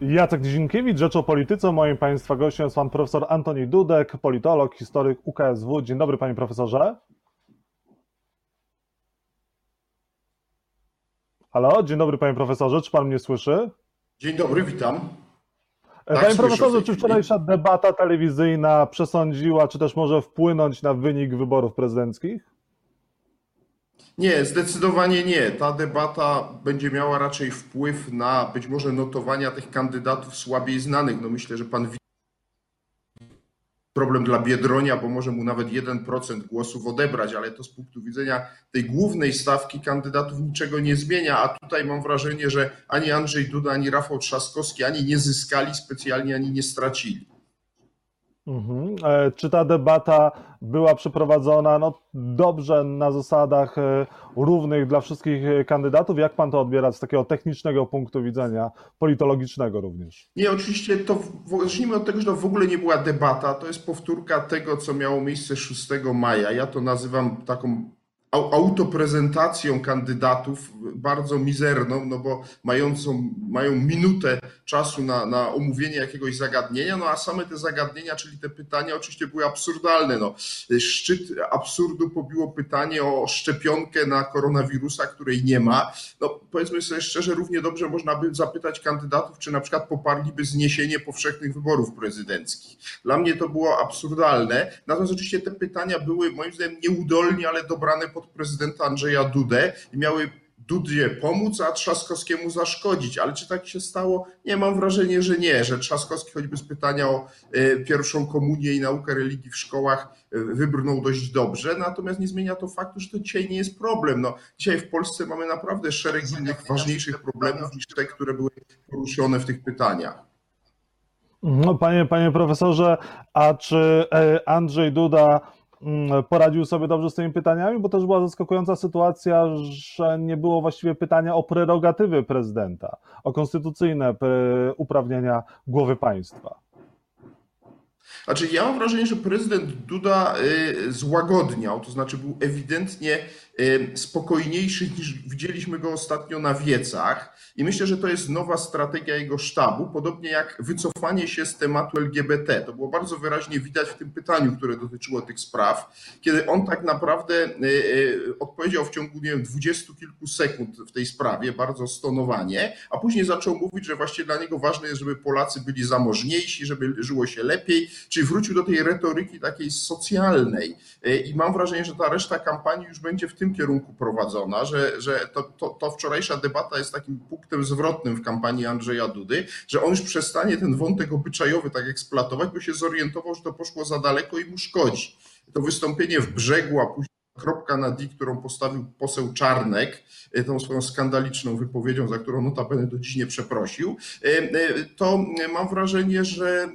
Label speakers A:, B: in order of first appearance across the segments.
A: Jacek Dzienkiewicz, Rzecz o Polityce. Moim Państwa gościem jest Pan Profesor Antoni Dudek, politolog, historyk UKSW. Dzień dobry Panie Profesorze. Halo, dzień dobry Panie Profesorze, czy Pan mnie słyszy?
B: Dzień dobry, witam.
A: Tak, Panie Profesorze, czy wczorajsza debata telewizyjna przesądziła, czy też może wpłynąć na wynik wyborów prezydenckich?
B: Nie, zdecydowanie nie. Ta debata będzie miała raczej wpływ na być może notowania tych kandydatów słabiej znanych. No myślę, że pan problem dla Biedronia, bo może mu nawet 1% głosów odebrać, ale to z punktu widzenia tej głównej stawki kandydatów niczego nie zmienia, a tutaj mam wrażenie, że ani Andrzej Duda, ani Rafał Trzaskowski ani nie zyskali specjalnie, ani nie stracili.
A: Mhm. E, czy ta debata była przeprowadzona no, dobrze na zasadach e, równych dla wszystkich e, kandydatów? Jak pan to odbiera z takiego technicznego punktu widzenia, politologicznego również?
B: Nie, oczywiście to zacznijmy od tego, że to w ogóle nie była debata. To jest powtórka tego, co miało miejsce 6 maja. Ja to nazywam taką autoprezentacją kandydatów bardzo mizerną, no bo mającą, mają minutę czasu na, na omówienie jakiegoś zagadnienia, no a same te zagadnienia, czyli te pytania oczywiście były absurdalne. No. Szczyt absurdu pobiło pytanie o szczepionkę na koronawirusa, której nie ma. No powiedzmy sobie szczerze, równie dobrze można by zapytać kandydatów, czy na przykład poparliby zniesienie powszechnych wyborów prezydenckich. Dla mnie to było absurdalne. Natomiast oczywiście te pytania były moim zdaniem nieudolnie, ale dobrane pod prezydenta Andrzeja Dudę i miały Dudzie pomóc, a Trzaskowskiemu zaszkodzić. Ale czy tak się stało? Nie, mam wrażenie, że nie, że Trzaskowski choćby z pytania o e, pierwszą komunię i naukę religii w szkołach e, wybrnął dość dobrze, natomiast nie zmienia to faktu, że to dzisiaj nie jest problem. No, dzisiaj w Polsce mamy naprawdę szereg innych ważniejszych problemów niż te, które były poruszone w tych pytaniach.
A: No, panie, panie profesorze, a czy e, Andrzej Duda poradził sobie dobrze z tymi pytaniami, bo też była zaskakująca sytuacja, że nie było właściwie pytania o prerogatywy prezydenta, o konstytucyjne uprawnienia głowy państwa.
B: Znaczy, ja mam wrażenie, że prezydent Duda y, złagodniał, to znaczy był ewidentnie spokojniejszy niż widzieliśmy go ostatnio na wiecach. I myślę, że to jest nowa strategia jego sztabu, podobnie jak wycofanie się z tematu LGBT. To było bardzo wyraźnie widać w tym pytaniu, które dotyczyło tych spraw, kiedy on tak naprawdę y, odpowiedział w ciągu, nie wiem, dwudziestu kilku sekund w tej sprawie, bardzo stonowanie, a później zaczął mówić, że właściwie dla niego ważne jest, żeby Polacy byli zamożniejsi, żeby żyło się lepiej, czyli wrócił do tej retoryki takiej socjalnej e, i mam wrażenie, że ta reszta kampanii już będzie w tym kierunku prowadzona, że, że to, to, to wczorajsza debata jest takim punktem zwrotnym w kampanii Andrzeja Dudy, że on już przestanie ten wątek obyczajowy tak eksploatować, bo się zorientował, że to poszło za daleko i mu szkodzi. To wystąpienie w brzegu, a później kropka na D, którą postawił poseł Czarnek, e, tą swoją skandaliczną wypowiedzią, za którą notabene do dziś nie przeprosił, e, e, to mam wrażenie, że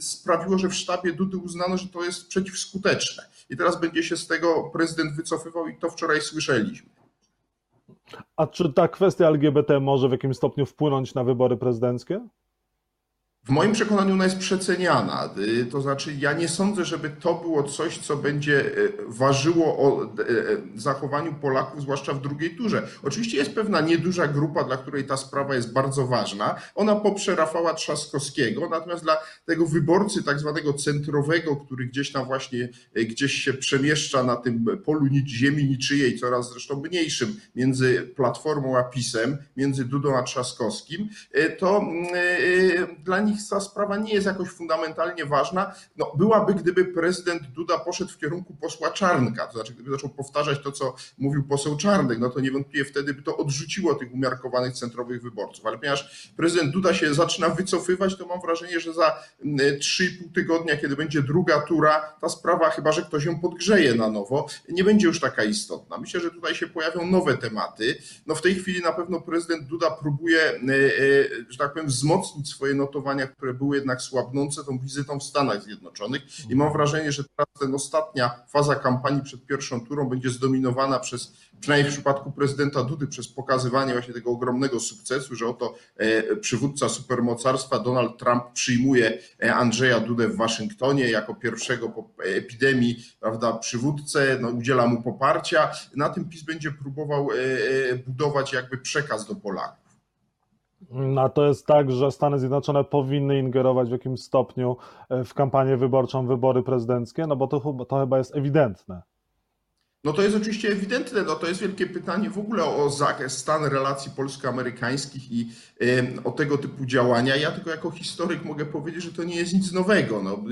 B: sprawiło, że w sztabie Dudy uznano, że to jest przeciwskuteczne. I teraz będzie się z tego prezydent wycofywał i to wczoraj słyszeliśmy.
A: A czy ta kwestia LGBT może w jakimś stopniu wpłynąć na wybory prezydenckie?
B: W moim przekonaniu ona jest przeceniana. Y, to znaczy, ja nie sądzę, żeby to było coś, co będzie y, ważyło o y, zachowaniu Polaków, zwłaszcza w drugiej turze. Oczywiście jest pewna nieduża grupa, dla której ta sprawa jest bardzo ważna. Ona poprze Rafała Trzaskowskiego, natomiast dla tego wyborcy tak zwanego centrowego, który gdzieś tam właśnie gdzieś się przemieszcza na tym polu ziemi niczyjej, coraz zresztą mniejszym, między Platformą a PiSem, między Dudą a Trzaskowskim, to dla nich nich ta sprawa nie jest jakoś fundamentalnie ważna. No, byłaby, gdyby prezydent Duda poszedł w kierunku posła Czarnka, to znaczy gdyby zaczął powtarzać to, co mówił poseł Czarnek, no to niewątpliwie wtedy by to odrzuciło tych umiarkowanych centrowych wyborców. Ale ponieważ prezydent Duda się zaczyna wycofywać, to mam wrażenie, że za 3,5 tygodnia, kiedy będzie druga tura, ta sprawa, chyba że ktoś ją podgrzeje na nowo, nie będzie już taka istotna. Myślę, że tutaj się pojawią nowe tematy. No w tej chwili na pewno prezydent Duda próbuje, e, e, że tak powiem, wzmocnić swoje notowania które były jednak słabnące tą wizytą w Stanach Zjednoczonych i mam wrażenie, że teraz ten ostatnia faza kampanii przed pierwszą turą będzie zdominowana przez, przynajmniej w przypadku prezydenta Dudy, przez pokazywanie właśnie tego ogromnego sukcesu, że oto e, przywódca supermocarstwa Donald Trump przyjmuje e, Andrzeja Dudę w Waszyngtonie jako pierwszego po epidemii, prawda, przywódcę, no, udziela mu poparcia. Na tym PiS będzie próbował e, budować jakby przekaz do Polaków.
A: A to jest tak, że Stany Zjednoczone powinny ingerować w jakimś stopniu w kampanię wyborczą, wybory prezydenckie, no bo to, to chyba jest ewidentne.
B: No to jest oczywiście ewidentne, no to jest wielkie pytanie w ogóle o stan relacji polsko-amerykańskich i o tego typu działania. Ja tylko jako historyk mogę powiedzieć, że to nie jest nic nowego. No,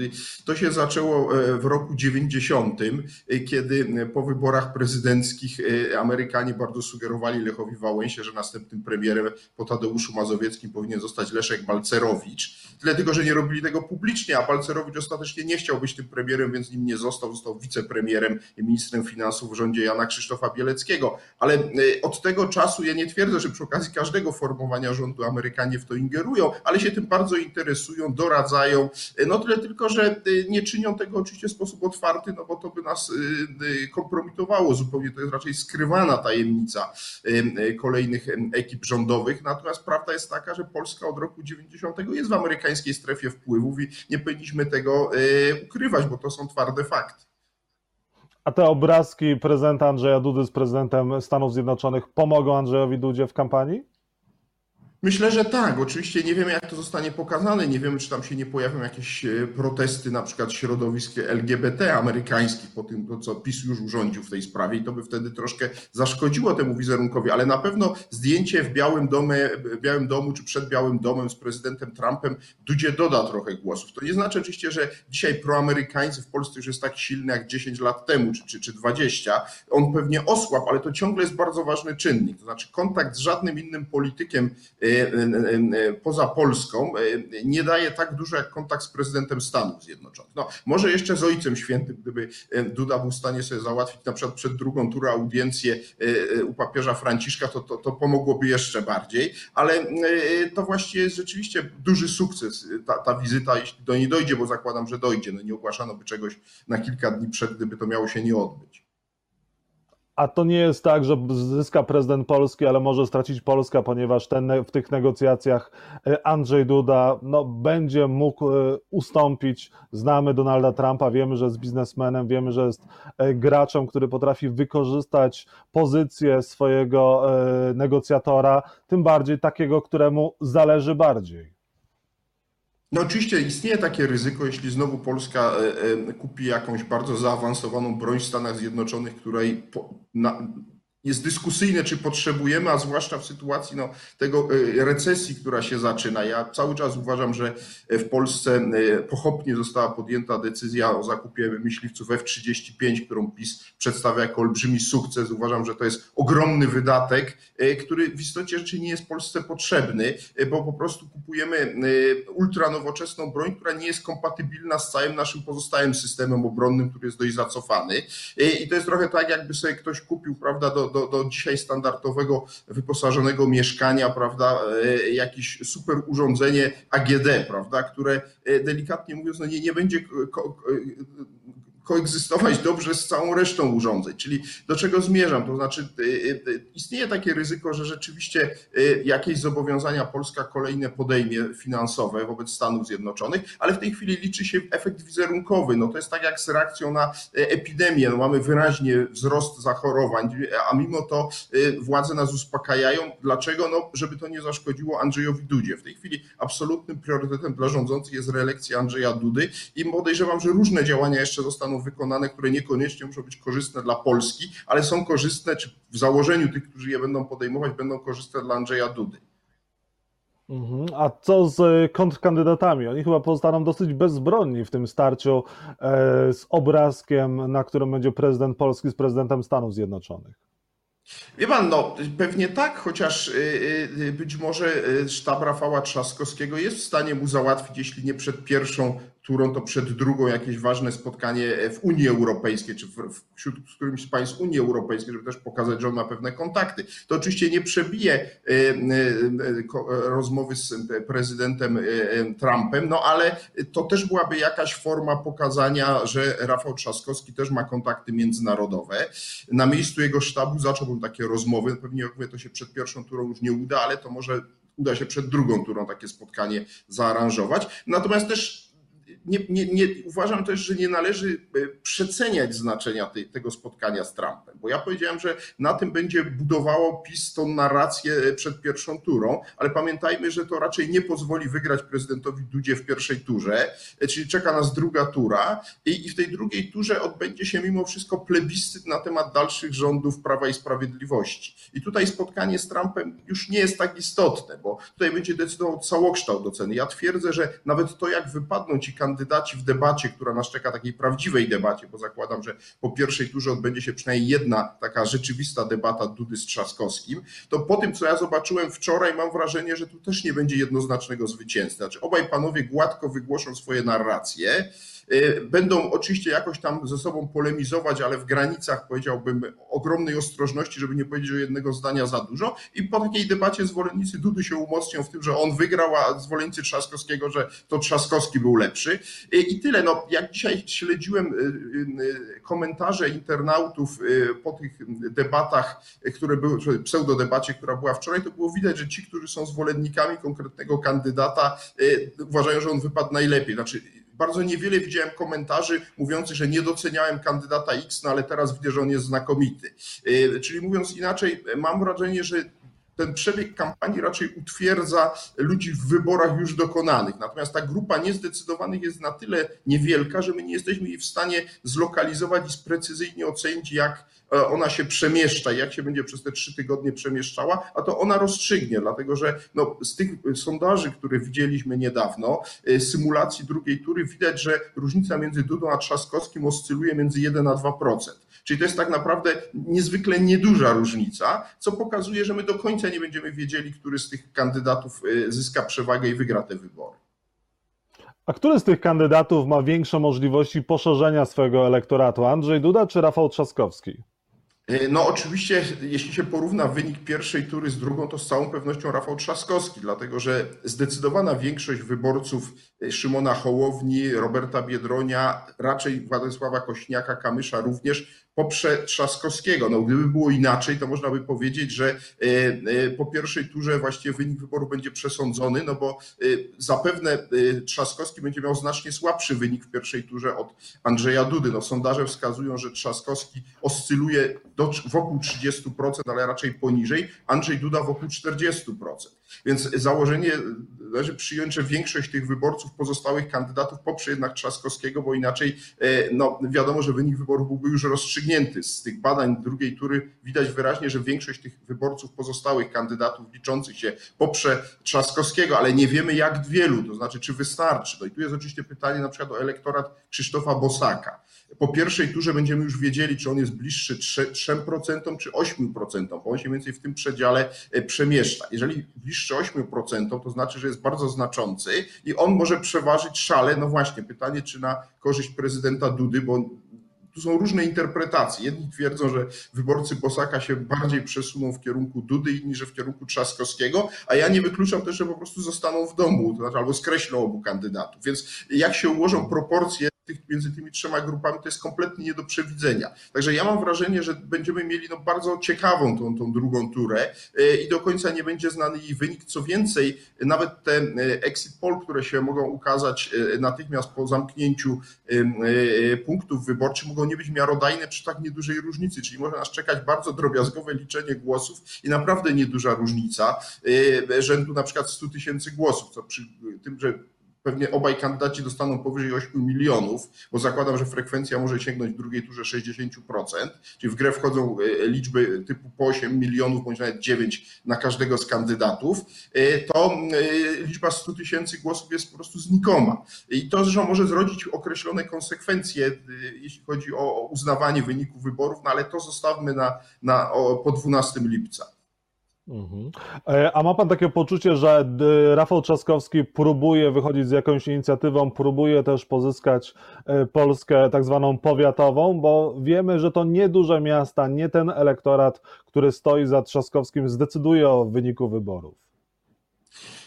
B: to się zaczęło e, w roku 90, e, kiedy po wyborach prezydenckich e, Amerykanie bardzo sugerowali Lechowi Wałęsie, że następnym premierem po Tadeuszu Mazowieckim powinien zostać Leszek Balcerowicz. Tyle tylko, że nie robili tego publicznie, a Balcerowicz ostatecznie nie chciał być tym premierem, więc nim nie został. Został wicepremierem i ministrem finansów w rządzie Jana Krzysztofa Bieleckiego. Ale od tego czasu ja nie twierdzę, że przy okazji każdego formowania rządu Amerykanie w to ingerują, ale się tym bardzo interesują, doradzają. No tyle tylko, że y, nie czynią tego oczywiście w sposób otwarty, no bo to by nas y, y, kompromitowało zupełnie. To jest raczej skrywana tajemnica kolejnych ekip rządowych. Natomiast prawda jest taka, że Polska od roku 90 jest w amerykańskiej strefie wpływów i nie powinniśmy tego ukrywać, bo to są twarde fakty.
A: A te obrazki prezydenta Andrzeja Dudy z prezydentem Stanów Zjednoczonych pomogą Andrzejowi Dudzie w kampanii?
B: Myślę, że tak. Oczywiście nie wiemy, jak to zostanie pokazane. Nie wiemy, czy tam się nie pojawią jakieś e, protesty, na przykład środowisk LGBT amerykańskich po tym, co PiS już urządził w tej sprawie i to by wtedy troszkę zaszkodziło temu wizerunkowi, ale na pewno zdjęcie w Białym, Domie, w Białym Domu czy przed Białym Domem z prezydentem Trumpem Dudzie doda trochę głosów. To nie znaczy oczywiście, że dzisiaj proamerykańcy w Polsce już jest tak silny jak 10 lat temu czy, czy, czy 20. On pewnie osłabł, ale to ciągle jest bardzo ważny czynnik. To znaczy kontakt z żadnym innym politykiem e, poza Polską nie daje tak dużo jak kontakt z prezydentem Stanów Zjednoczonych. No, może jeszcze z Ojcem Świętym, gdyby Duda był w stanie sobie załatwić na przykład przed drugą turę audiencję u papieża Franciszka, to, to, to pomogłoby jeszcze bardziej, ale to właściwie jest rzeczywiście duży sukces ta, ta wizyta, jeśli do niej dojdzie, bo zakładam, że dojdzie. No nie ogłaszano by czegoś na kilka dni przed, gdyby to miało się nie odbyć.
A: A to nie jest tak, że zyska prezydent Polski, ale może stracić Polska, ponieważ ten, w tych negocjacjach e, Andrzej Duda no, będzie mógł e, ustąpić. Znamy Donalda Trumpa, wiemy, że jest biznesmenem, wiemy, że jest e, graczem, który potrafi wykorzystać pozycję swojego negocjatora, tym bardziej takiego, któremu zależy bardziej.
B: No oczywiście istnieje takie ryzyko, jeśli znowu Polska e, e, kupi jakąś bardzo zaawansowaną broń w Stanach Zjednoczonych, której na, jest dyskusyjne, czy potrzebujemy, a zwłaszcza w sytuacji no, tego e, recesji, która się zaczyna. Ja cały czas uważam, że w Polsce e, pochopnie została podjęta decyzja o zakupie myśliwców F-35, którą PiS przedstawia jako olbrzymi sukces. Uważam, że to jest ogromny wydatek, e, który w istocie rzeczy nie jest Polsce potrzebny, bo po prostu kupujemy ultranowoczesną broń, która nie jest kompatybilna z całym naszym pozostałym systemem obronnym, który jest dość zacofany. I to jest trochę tak, jakby sobie ktoś kupił, prawda, do, do, do dzisiaj standardowego wyposażonego mieszkania, prawda, e, jakieś super urządzenie AGD, prawda, które e, delikatnie mówiąc, no nie, nie będzie koegzystować dobrze z całą resztą urządzeń. Czyli do czego zmierzam? To znaczy, y, y, y, istnieje takie ryzyko, że rzeczywiście jakieś zobowiązania Polska kolejne podejmie finansowe wobec Stanów Zjednoczonych, ale w tej chwili liczy się efekt wizerunkowy. No to jest tak jak z reakcją na epidemię. No mamy wyraźnie wzrost zachorowań, a mimo to władze nas uspokajają. Dlaczego? No, żeby to nie zaszkodziło Andrzejowi Dudzie. W tej chwili absolutnym priorytetem dla rządzących jest reelekcja Andrzeja Dudy i podejrzewam, że różne działania jeszcze zostaną wykonane, które niekoniecznie muszą być korzystne dla Polski, ale są korzystne, czy w założeniu tych, którzy je będą podejmować, będą korzystne dla Andrzeja Dudy.
A: Mhm. A co z kontrkandydatami? Oni chyba pozostaną dosyć bezbronni w tym starciu e, z obrazkiem, na którym będzie prezydent Polski z prezydentem Stanów Zjednoczonych.
B: Wie pan, no pewnie tak, chociaż y, być może sztab Rafała Trzaskowskiego jest w stanie mu załatwić, jeśli nie przed pierwszą którą to przed drugą jakieś ważne spotkanie w Unii Europejskiej, czy wśród którymś z państw Unii Europejskiej, żeby też pokazać, że on ma pewne kontakty. To oczywiście nie przebije e, e, rozmowy z prezydentem Trumpem, no ale to też byłaby jakaś forma pokazania, że Rafał Trzaskowski też ma kontakty międzynarodowe. Na miejscu jego sztabu zacząłbym takie rozmowy. Pewnie jak mówię, to się przed pierwszą turą już nie uda, ale to może uda się przed drugą turą takie spotkanie zaaranżować. Natomiast też nie, nie, nie, uważam też, że nie należy przeceniać znaczenia tej, tego spotkania z Trumpem, bo ja powiedziałem, że na tym będzie budowało PiS tą narrację przed pierwszą turą, ale pamiętajmy, że to raczej nie pozwoli wygrać prezydentowi Dudzie w pierwszej turze, czyli czeka nas druga tura i, i w tej drugiej turze odbędzie się mimo wszystko plebiscyt na temat dalszych rządów Prawa i Sprawiedliwości. I tutaj spotkanie z Trumpem już nie jest tak istotne, bo tutaj będzie decydował całokształt oceny. Ja twierdzę, że nawet to, jak wypadną ci kandydaci w debacie, która nas czeka, takiej prawdziwej debacie, bo zakładam, że po pierwszej turze odbędzie się przynajmniej jedna taka rzeczywista debata Dudy z Trzaskowskim, to po tym, co ja zobaczyłem wczoraj, mam wrażenie, że tu też nie będzie jednoznacznego zwycięstwa. Znaczy, obaj panowie gładko wygłoszą swoje narracje. Y, będą oczywiście jakoś tam ze sobą polemizować, ale w granicach powiedziałbym ogromnej ostrożności, żeby nie powiedzieć o jednego zdania za dużo. I po takiej debacie zwolennicy Dudy się umocnią w tym, że on wygrał, a zwolennicy Trzaskowskiego, że to Trzaskowski był lepszy. Y, I tyle. No, jak dzisiaj śledziłem y, komentarze internautów po tych debatach, które były, pseudodebacie, która była wczoraj, to było widać, że ci, którzy są zwolennikami konkretnego kandydata, uważają, że on wypadł najlepiej. Znaczy, bardzo niewiele widziałem komentarzy mówiących, że nie doceniałem kandydata X, no ale teraz widzę, że on jest znakomity. Y, czyli mówiąc inaczej, mam wrażenie, że ten przebieg kampanii raczej utwierdza ludzi w wyborach już dokonanych. Natomiast ta grupa niezdecydowanych jest na tyle niewielka, że my nie jesteśmy jej w stanie zlokalizować i precyzyjnie ocenić, jak e, ona się przemieszcza, jak się będzie przez te trzy tygodnie przemieszczała, a to ona rozstrzygnie, dlatego że no, z tych sondaży, które widzieliśmy niedawno, e, symulacji drugiej tury, widać, że różnica między Dudą a Trzaskowskim oscyluje między 1 a 2%. Czyli to jest tak naprawdę niezwykle nieduża różnica, co pokazuje, że my do końca nie będziemy wiedzieli, który z tych kandydatów y, zyska przewagę i wygra te wybory.
A: A który z tych kandydatów ma większe możliwości poszerzenia swojego elektoratu? Andrzej Duda czy Rafał Trzaskowski?
B: Y, no oczywiście, jeśli się porówna wynik pierwszej tury z drugą, to z całą pewnością Rafał Trzaskowski, dlatego że zdecydowana większość wyborców y, Szymona Hołowni, Roberta Biedronia, raczej Władysława Kośniaka, Kamysza również poprze Trzaskowskiego. No, gdyby było inaczej, to można by powiedzieć, że e, e, po pierwszej turze właściwie wynik wyborów będzie przesądzony, no bo e, zapewne Trzaskowski będzie miał znacznie słabszy wynik w pierwszej turze od Andrzeja Dudy. No, sondaże wskazują, że Trzaskowski oscyluje do, wokół 30%, ale raczej poniżej, Andrzej Duda wokół 40%. Więc założenie należy przyjąć, że większość tych wyborców, pozostałych kandydatów poprze jednak Trzaskowskiego, bo inaczej no, wiadomo, że wynik wyborów byłby już rozstrzygnięty. Z tych badań drugiej tury widać wyraźnie, że większość tych wyborców pozostałych kandydatów liczących się poprze Trzaskowskiego, ale nie wiemy jak wielu, to znaczy czy wystarczy. No i tu jest oczywiście pytanie na przykład o elektorat Krzysztofa Bosaka po pierwszej turze będziemy już wiedzieli, czy on jest bliższy 3%, czy 8%, bo on się mniej więcej w tym przedziale e, przemieszcza. Jeżeli bliższy 8%, to znaczy, że jest bardzo znaczący i on może przeważyć szale. No właśnie, pytanie, czy na korzyść prezydenta Dudy, bo tu są różne interpretacje. Jedni twierdzą, że wyborcy Bosaka się bardziej przesuną w kierunku Dudy, inni, że w kierunku Trzaskowskiego, a ja nie wykluczam też, że po prostu zostaną w domu, to znaczy albo skreślą obu kandydatów. Więc jak się ułożą proporcje tych, między tymi trzema grupami to jest kompletnie nie do przewidzenia. Także ja mam wrażenie, że będziemy mieli no bardzo ciekawą tą, tą drugą turę e, i do końca nie będzie znany jej wynik. Co więcej, nawet te e, exit poll, które się mogą ukazać e, natychmiast po zamknięciu punktów wyborczych, mogą nie być miarodajne przy tak niedużej różnicy, czyli może nas czekać bardzo drobiazgowe liczenie głosów i naprawdę nieduża różnica rzędu na przykład 100 tysięcy głosów, co przy tym, że pewnie obaj kandydaci dostaną powyżej 8 milionów, bo zakładam, że frekwencja może sięgnąć w drugiej turze 60%, czyli w grę wchodzą e, liczby typu po 8 milionów, bądź nawet 9 na każdego z kandydatów, e, to e, liczba 100 tysięcy głosów jest po prostu znikoma. I to zresztą może zrodzić określone konsekwencje, jeśli chodzi o uznawanie wyników wyborów, no ale to zostawmy na, na, po 12 lipca.
A: Mhm. E, a ma pan takie poczucie, że Rafał Trzaskowski próbuje wychodzić z jakąś inicjatywą, próbuje też pozyskać e, Polskę tak zwaną powiatową, bo wiemy, że to nie duże miasta, nie ten elektorat, który stoi za Trzaskowskim, zdecyduje o wyniku wyborów.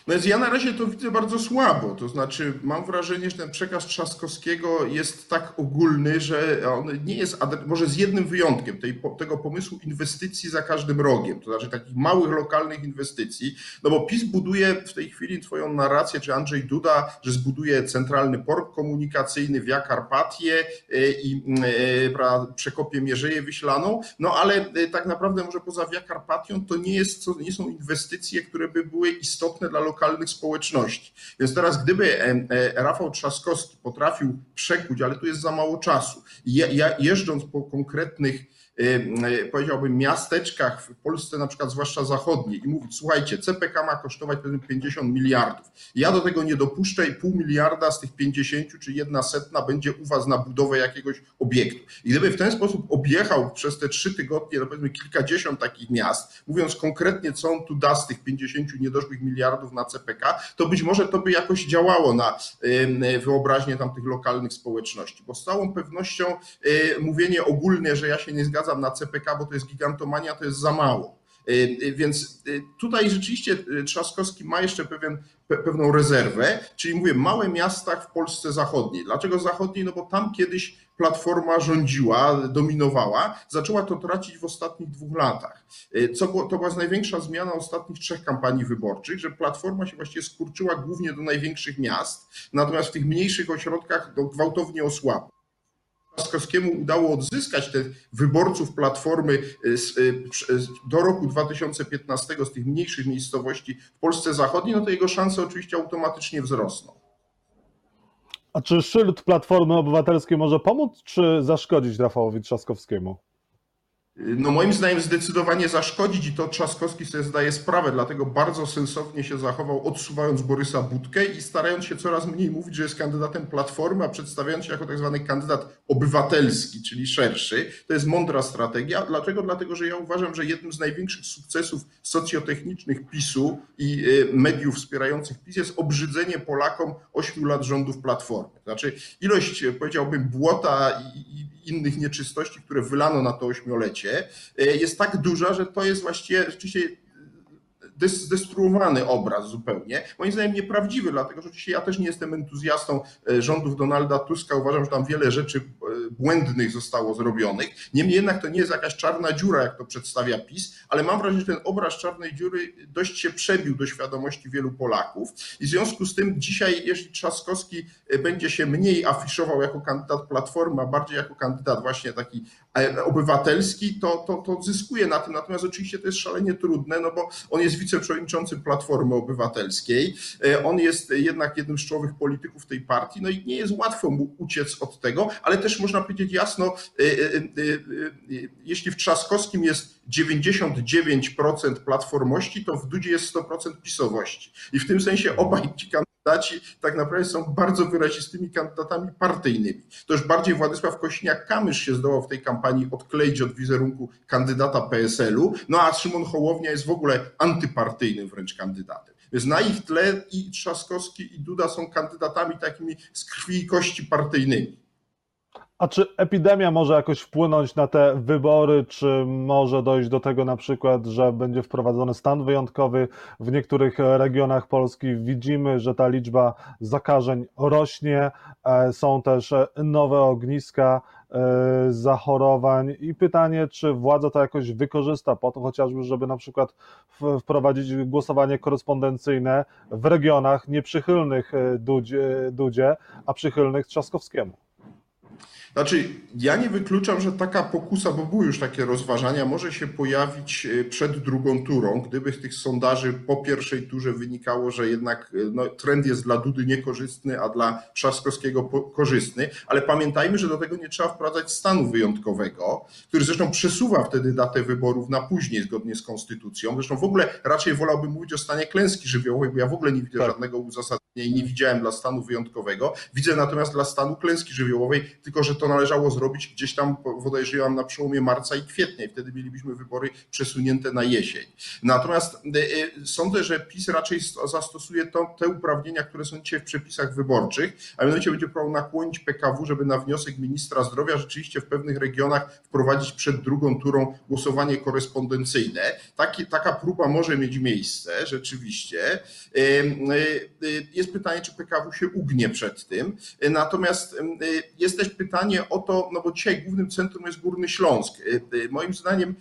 B: No ja na razie to widzę bardzo słabo. To znaczy, mam wrażenie, że ten przekaz Trzaskowskiego jest tak ogólny, że on nie jest, może z jednym wyjątkiem tej, tego pomysłu inwestycji za każdym rogiem, to znaczy takich małych, lokalnych inwestycji. No bo PiS buduje w tej chwili Twoją narrację, czy Andrzej Duda, że zbuduje centralny port komunikacyjny Via Carpatie e, i e, przekopie Mierzeję Wyślaną, no ale e, tak naprawdę może poza Via to nie, jest, nie są inwestycje, które by były istotne dla lokalnych społeczności. Więc teraz gdyby Rafał Trzaskowski potrafił przekuć, ale tu jest za mało czasu, jeżdżąc po konkretnych powiedziałbym, miasteczkach w Polsce, na przykład zwłaszcza zachodniej i mówić, słuchajcie, CPK ma kosztować 50 miliardów. Ja do tego nie dopuszczę i pół miliarda z tych 50 czy jedna setna będzie u was na budowę jakiegoś obiektu. I gdyby w ten sposób objechał przez te trzy tygodnie, no powiedzmy kilkadziesiąt takich miast, mówiąc konkretnie, co on tu da z tych 50 niedoszłych miliardów na CPK, to być może to by jakoś działało na wyobraźnię tamtych lokalnych społeczności, bo z całą pewnością y, mówienie ogólne, że ja się nie zgadzam zgadzam na CPK, bo to jest gigantomania, to jest za mało. Y, y, więc y, tutaj rzeczywiście Trzaskowski ma jeszcze pewien, pewną rezerwę, czyli mówię, małe miasta w Polsce zachodniej. Dlaczego zachodniej? No bo tam kiedyś Platforma rządziła, dominowała, zaczęła to tracić w ostatnich dwóch latach. Co było, to była największa zmiana ostatnich trzech kampanii wyborczych, że Platforma się właściwie skurczyła głównie do największych miast, natomiast w tych mniejszych ośrodkach gwałtownie osłabła. Trzaskowskiemu udało odzyskać tych wyborców Platformy y, y, do roku 2015 z tych mniejszych miejscowości w Polsce Zachodniej, no to jego szanse oczywiście automatycznie wzrosną.
A: A czy szyld Platformy Obywatelskiej może pomóc, czy zaszkodzić Rafałowi Trzaskowskiemu?
B: No moim zdaniem zdecydowanie zaszkodzić i to Trzaskowski sobie zdaje sprawę, dlatego bardzo sensownie się zachował, odsuwając Borysa Budkę i starając się coraz mniej mówić, że jest kandydatem Platformy, a przedstawiając się jako tak zwany kandydat obywatelski, czyli szerszy. To jest mądra strategia. Dlaczego? Dlatego, że ja uważam, że jednym z największych sukcesów socjotechnicznych PiSu i y, mediów wspierających PiS jest obrzydzenie Polakom ośmiu lat rządów Platformy. Znaczy ilość, powiedziałbym, błota i innych nieczystości, które wylano na to ośmiolecie, e, jest tak duża, że to jest właściwie rzeczywiście zdestruowany obraz zupełnie. Moim zdaniem nieprawdziwy, dlatego że oczywiście ja też nie jestem entuzjastą e, rządów Donalda Tuska. Uważam, że tam wiele rzeczy e, błędnych zostało zrobionych. Niemniej jednak to nie jest jakaś czarna dziura, jak to przedstawia PiS, ale mam wrażenie, że ten obraz czarnej dziury dość się przebił do świadomości wielu Polaków. I w związku z tym dzisiaj, jeśli Trzaskowski e, będzie się mniej afiszował jako kandydat Platformy, a bardziej jako kandydat właśnie taki obywatelski, to, to, to zyskuje na tym. Natomiast oczywiście to jest szalenie trudne, no bo on jest wiceprzewodniczącym Platformy Obywatelskiej. E, on jest jednak jednym z czołowych polityków tej partii, no i nie jest łatwo mu uciec od tego, ale też można powiedzieć jasno, e, e, jeśli w Trzaskowskim jest 99% platformości, to w Dudzie jest 100% pisowości. I w tym sensie obaj ci kandydaci tak naprawdę są bardzo wyrazistymi kandydatami partyjnymi. To już bardziej Władysław Kośniak-Kamysz się zdołał w tej kampanii odkleić od wizerunku kandydata PSL-u, no a Szymon Hołownia jest w ogóle antypartyjnym wręcz kandydatem. Więc na ich tle i Trzaskowski i Duda są kandydatami takimi z krwi i kości partyjnymi.
A: A czy epidemia może jakoś wpłynąć na te wybory? Czy może dojść do tego na przykład, że będzie wprowadzony stan wyjątkowy w niektórych regionach Polski? Widzimy, że ta liczba zakażeń rośnie, e, są też nowe ogniska e, zachorowań i pytanie, czy władza to jakoś wykorzysta po to chociażby, żeby na przykład wprowadzić głosowanie korespondencyjne w regionach nieprzychylnych e, Dudzie a przychylnych Trzaskowskiemu.
B: Znaczy, ja nie wykluczam, że taka pokusa, bo były już takie rozważania, może się pojawić e, przed drugą turą, gdyby z tych sondaży po pierwszej turze wynikało, że jednak e, no, trend jest dla Dudy niekorzystny, a dla Trzaskowskiego korzystny, ale pamiętajmy, że do tego nie trzeba wprowadzać stanu wyjątkowego, który zresztą przesuwa wtedy datę wyborów na później zgodnie z konstytucją. Zresztą w ogóle raczej wolałbym mówić o stanie klęski żywiołowej, bo ja w ogóle nie widzę tak. żadnego uzasadnienia i nie widziałem dla stanu wyjątkowego. Widzę natomiast dla stanu klęski żywiołowej, tylko że to należało zrobić gdzieś tam, podejrzewam, na przełomie marca i kwietnia i wtedy mielibyśmy wybory przesunięte na jesień. Natomiast sądzę, że PiS raczej zastosuje to, te uprawnienia, które są dzisiaj w przepisach wyborczych, a mianowicie będzie próbował nakłonić PKW, żeby na wniosek ministra zdrowia rzeczywiście w pewnych regionach wprowadzić przed drugą turą głosowanie korespondencyjne. Taki, taka próba może mieć miejsce, rzeczywiście. Jest pytanie, czy PKW się ugnie przed tym. Natomiast jest też pytanie o to, no bo dzisiaj głównym centrum jest Górny Śląsk. Moim zdaniem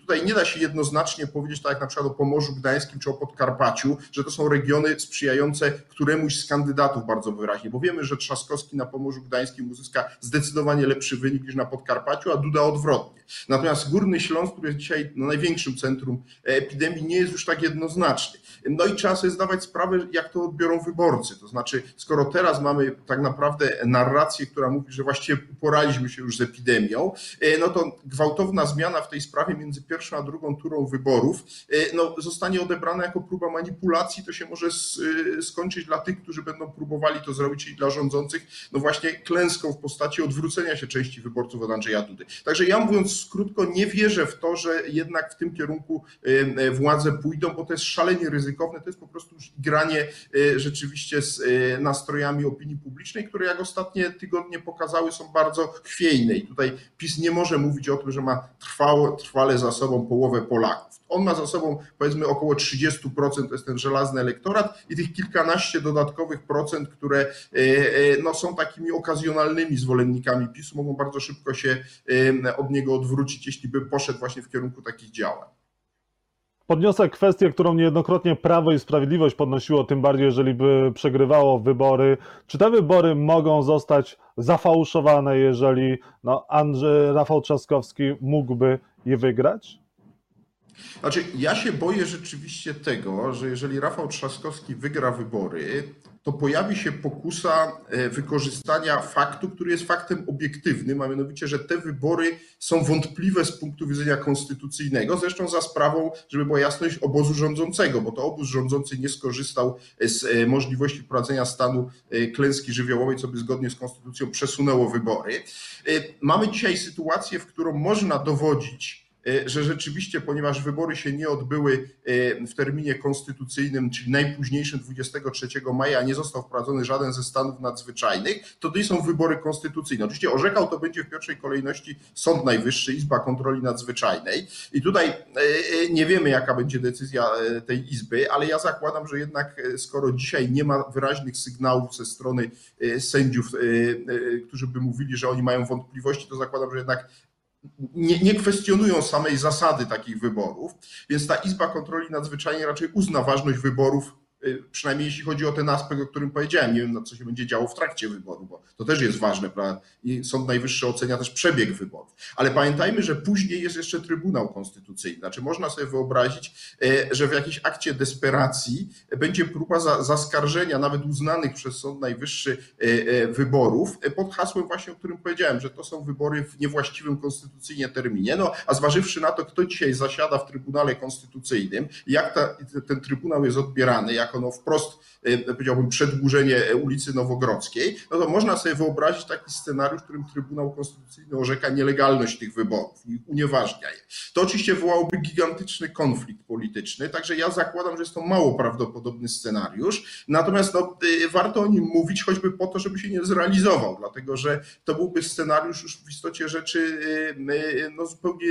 B: tutaj nie da się jednoznacznie powiedzieć, tak jak na przykład o Pomorzu Gdańskim czy o Podkarpaciu, że to są regiony sprzyjające któremuś z kandydatów bardzo wyraźnie, bo wiemy, że Trzaskowski na Pomorzu Gdańskim uzyska zdecydowanie lepszy wynik niż na Podkarpaciu, a Duda odwrotnie. Natomiast Górny Śląsk, który jest dzisiaj największym centrum epidemii, nie jest już tak jednoznaczny. No i trzeba sobie zdawać sprawę, jak to odbiorą wyborcy. To znaczy, skoro teraz mamy tak naprawdę narrację, która mówi, że właściwie uporaliśmy się już z epidemią, no to gwałtowna zmiana w tej sprawie między pierwszą a drugą turą wyborów no, zostanie odebrana jako próba manipulacji. To się może skończyć dla tych, którzy będą próbowali to zrobić, czyli dla rządzących, no właśnie klęską w postaci odwrócenia się części wyborców od Andrzeja Dudy. Także ja mówiąc krótko, nie wierzę w to, że jednak w tym kierunku władze pójdą, bo to jest szalenie ryzykowne, to jest po prostu granie rzeczywiście z nastrojami opinii publicznej, które jak ostatnie tygodnie pokazały są bardzo chwiejne i tutaj PiS nie może mówić o tym, że ma trwałe, trwale za sobą połowę Polaków. On ma za sobą powiedzmy około 30%, to jest ten żelazny elektorat i tych kilkanaście dodatkowych procent, które no, są takimi okazjonalnymi zwolennikami PiSu, mogą bardzo szybko się od niego odwrócić, jeśli by poszedł właśnie w kierunku takich działań.
A: Podniosę kwestię, którą niejednokrotnie Prawo i Sprawiedliwość podnosiło, tym bardziej jeżeli by przegrywało wybory. Czy te wybory mogą zostać zafałszowane, jeżeli no, Andrzej Rafał Trzaskowski mógłby je wygrać?
B: Znaczy, ja się boję rzeczywiście tego, że jeżeli Rafał Trzaskowski wygra wybory, to pojawi się pokusa e, wykorzystania faktu, który jest faktem obiektywnym, a mianowicie, że te wybory są wątpliwe z punktu widzenia konstytucyjnego, zresztą za sprawą, żeby była jasność, obozu rządzącego, bo to obóz rządzący nie skorzystał z e, możliwości wprowadzenia stanu e, klęski żywiołowej, co by zgodnie z konstytucją przesunęło wybory. Mamy dzisiaj sytuację, w którą można dowodzić, E, że rzeczywiście, ponieważ wybory się nie odbyły e, w terminie konstytucyjnym, czyli najpóźniejszym 23 maja, nie został wprowadzony żaden ze stanów nadzwyczajnych, to to są wybory konstytucyjne. Oczywiście orzekał to będzie w pierwszej kolejności Sąd Najwyższy, Izba Kontroli Nadzwyczajnej. I tutaj e, nie wiemy, jaka będzie decyzja tej Izby, ale ja zakładam, że jednak skoro dzisiaj nie ma wyraźnych sygnałów ze strony sędziów, którzy by mówili, że oni mają wątpliwości, to zakładam, że jednak nie, nie, kwestionują samej zasady takich wyborów, więc ta Izba Kontroli Nadzwyczajnej raczej uzna ważność wyborów przynajmniej jeśli chodzi o ten aspekt, o którym powiedziałem, nie wiem, co się będzie działo w trakcie wyboru, bo to też jest ważne, prawda? I Sąd Najwyższy ocenia też przebieg wyborów. Ale pamiętajmy, że później jest jeszcze Trybunał Konstytucyjny. Znaczy, można sobie wyobrazić, e, że w jakimś akcie desperacji będzie próba zaskarżenia nawet uznanych przez Sąd Najwyższy e, wyborów pod hasłem właśnie, o którym powiedziałem, że to są wybory w niewłaściwym konstytucyjnie terminie. No, a zważywszy na to, kto dzisiaj zasiada w Trybunale Konstytucyjnym, jak ta, ten Trybunał jest odbierany, jak no wprost, e, powiedziałbym, przedłużenie ulicy Nowogrodzkiej, no to można sobie wyobrazić taki scenariusz, w którym Trybunał Konstytucyjny orzeka nielegalność tych wyborów i unieważnia je. To oczywiście wywołałoby gigantyczny konflikt polityczny, także ja zakładam, że jest to mało prawdopodobny scenariusz, natomiast no, e, warto o nim mówić, choćby po to, żeby się nie zrealizował, dlatego że to byłby scenariusz już w istocie rzeczy e, no, zupełnie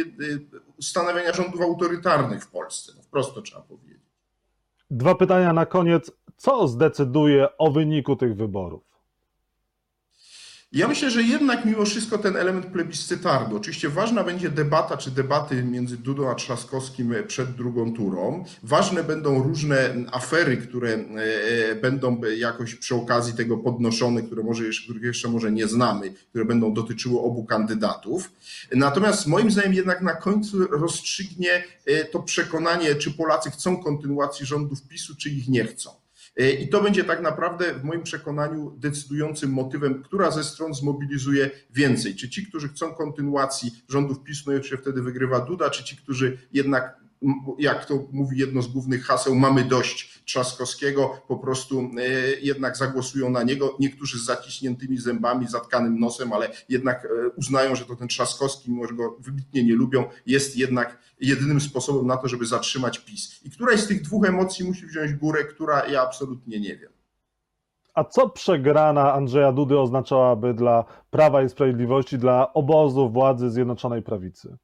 B: ustanawiania rządów autorytarnych w Polsce, no, wprost to trzeba powiedzieć.
A: Dwa pytania na koniec. Co zdecyduje o wyniku tych wyborów?
B: Ja myślę, że jednak mimo wszystko ten element plebiscytarny. Oczywiście ważna będzie debata czy debaty między Dudą a Trzaskowskim przed drugą turą. Ważne będą różne afery, które e, będą jakoś przy okazji tego podnoszone, które może jeszcze, których jeszcze może nie znamy, które będą dotyczyły obu kandydatów. Natomiast moim zdaniem jednak na końcu rozstrzygnie e, to przekonanie, czy Polacy chcą kontynuacji rządów PiSu, czy ich nie chcą. E, I to będzie tak naprawdę w moim przekonaniu decydującym motywem, która ze stron zmobilizuje więcej. Czy ci, którzy chcą kontynuacji rządów PiS, no i wtedy wygrywa Duda, czy ci, którzy jednak jak to mówi jedno z głównych haseł, mamy dość Trzaskowskiego, po prostu jednak zagłosują na niego. Niektórzy z zaciśniętymi zębami, zatkanym nosem, ale jednak uznają, że to ten Trzaskowski, mimo że go wybitnie nie lubią, jest jednak jedynym sposobem na to, żeby zatrzymać PiS. I któraś z tych dwóch emocji musi wziąć górę, która ja absolutnie nie wiem.
A: A co przegrana Andrzeja Dudy oznaczałaby dla Prawa i Sprawiedliwości, dla obozu władzy Zjednoczonej Prawicy?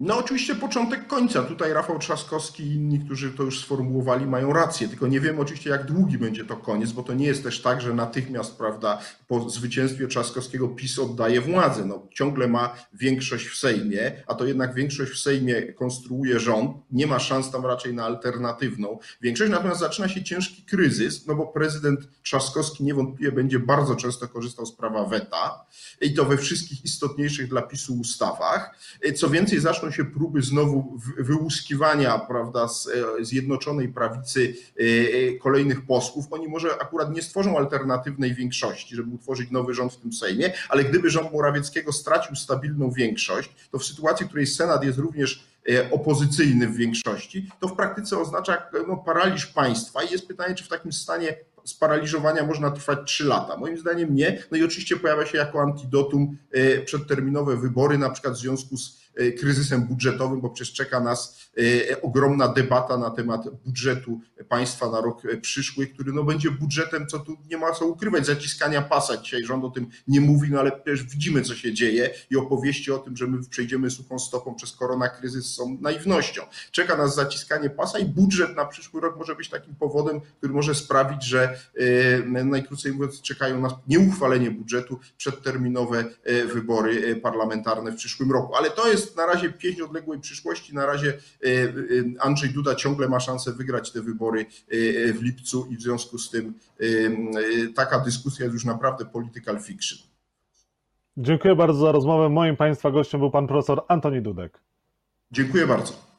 B: No oczywiście początek końca. Tutaj Rafał Trzaskowski i inni, którzy to już sformułowali, mają rację. Tylko nie wiem oczywiście, jak długi będzie to koniec, bo to nie jest też tak, że natychmiast, prawda, po zwycięstwie Trzaskowskiego PiS oddaje władzę. No, ciągle ma większość w Sejmie, a to jednak większość w Sejmie konstruuje rząd. Nie ma szans tam raczej na alternatywną większość. Natomiast zaczyna się ciężki kryzys, no bo prezydent Trzaskowski niewątpliwie będzie bardzo często korzystał z prawa weta i to we wszystkich istotniejszych dla PiSu ustawach. Co więcej, zaczną się próby znowu wyłuskiwania prawda, z e, Zjednoczonej Prawicy e, e, kolejnych posłów. Oni może akurat nie stworzą alternatywnej większości, żeby utworzyć nowy rząd w tym Sejmie, ale gdyby rząd Morawieckiego stracił stabilną większość, to w sytuacji, w której Senat jest również opozycyjny w większości, to w praktyce oznacza no, paraliż państwa i jest pytanie, czy w takim stanie sparaliżowania można trwać 3 lata. Moim zdaniem nie. No i oczywiście pojawia się jako antidotum przedterminowe wybory, na przykład w związku z kryzysem budżetowym, bo przecież czeka nas e, ogromna debata na temat budżetu państwa na rok przyszły, który no będzie budżetem, co tu nie ma co ukrywać, zaciskania pasa. Dzisiaj rząd o tym nie mówi, no ale przecież widzimy, co się dzieje i opowieści o tym, że my przejdziemy suchą stopą przez korona kryzys są naiwnością. Czeka nas zaciskanie pasa i budżet na przyszły rok może być takim powodem, który może sprawić, że e, najkrócej mówiąc czekają nas nieuchwalenie budżetu, przedterminowe wybory parlamentarne w przyszłym roku. Ale to jest na razie pieśń odległej przyszłości. Na razie e, e, Andrzej Duda ciągle ma szansę wygrać te wybory e, w lipcu i w związku z tym taka dyskusja jest już naprawdę political fiction.
A: Dziękuję bardzo za rozmowę. Moim Państwa gościem był pan profesor Antoni Dudek.
B: Dziękuję bardzo.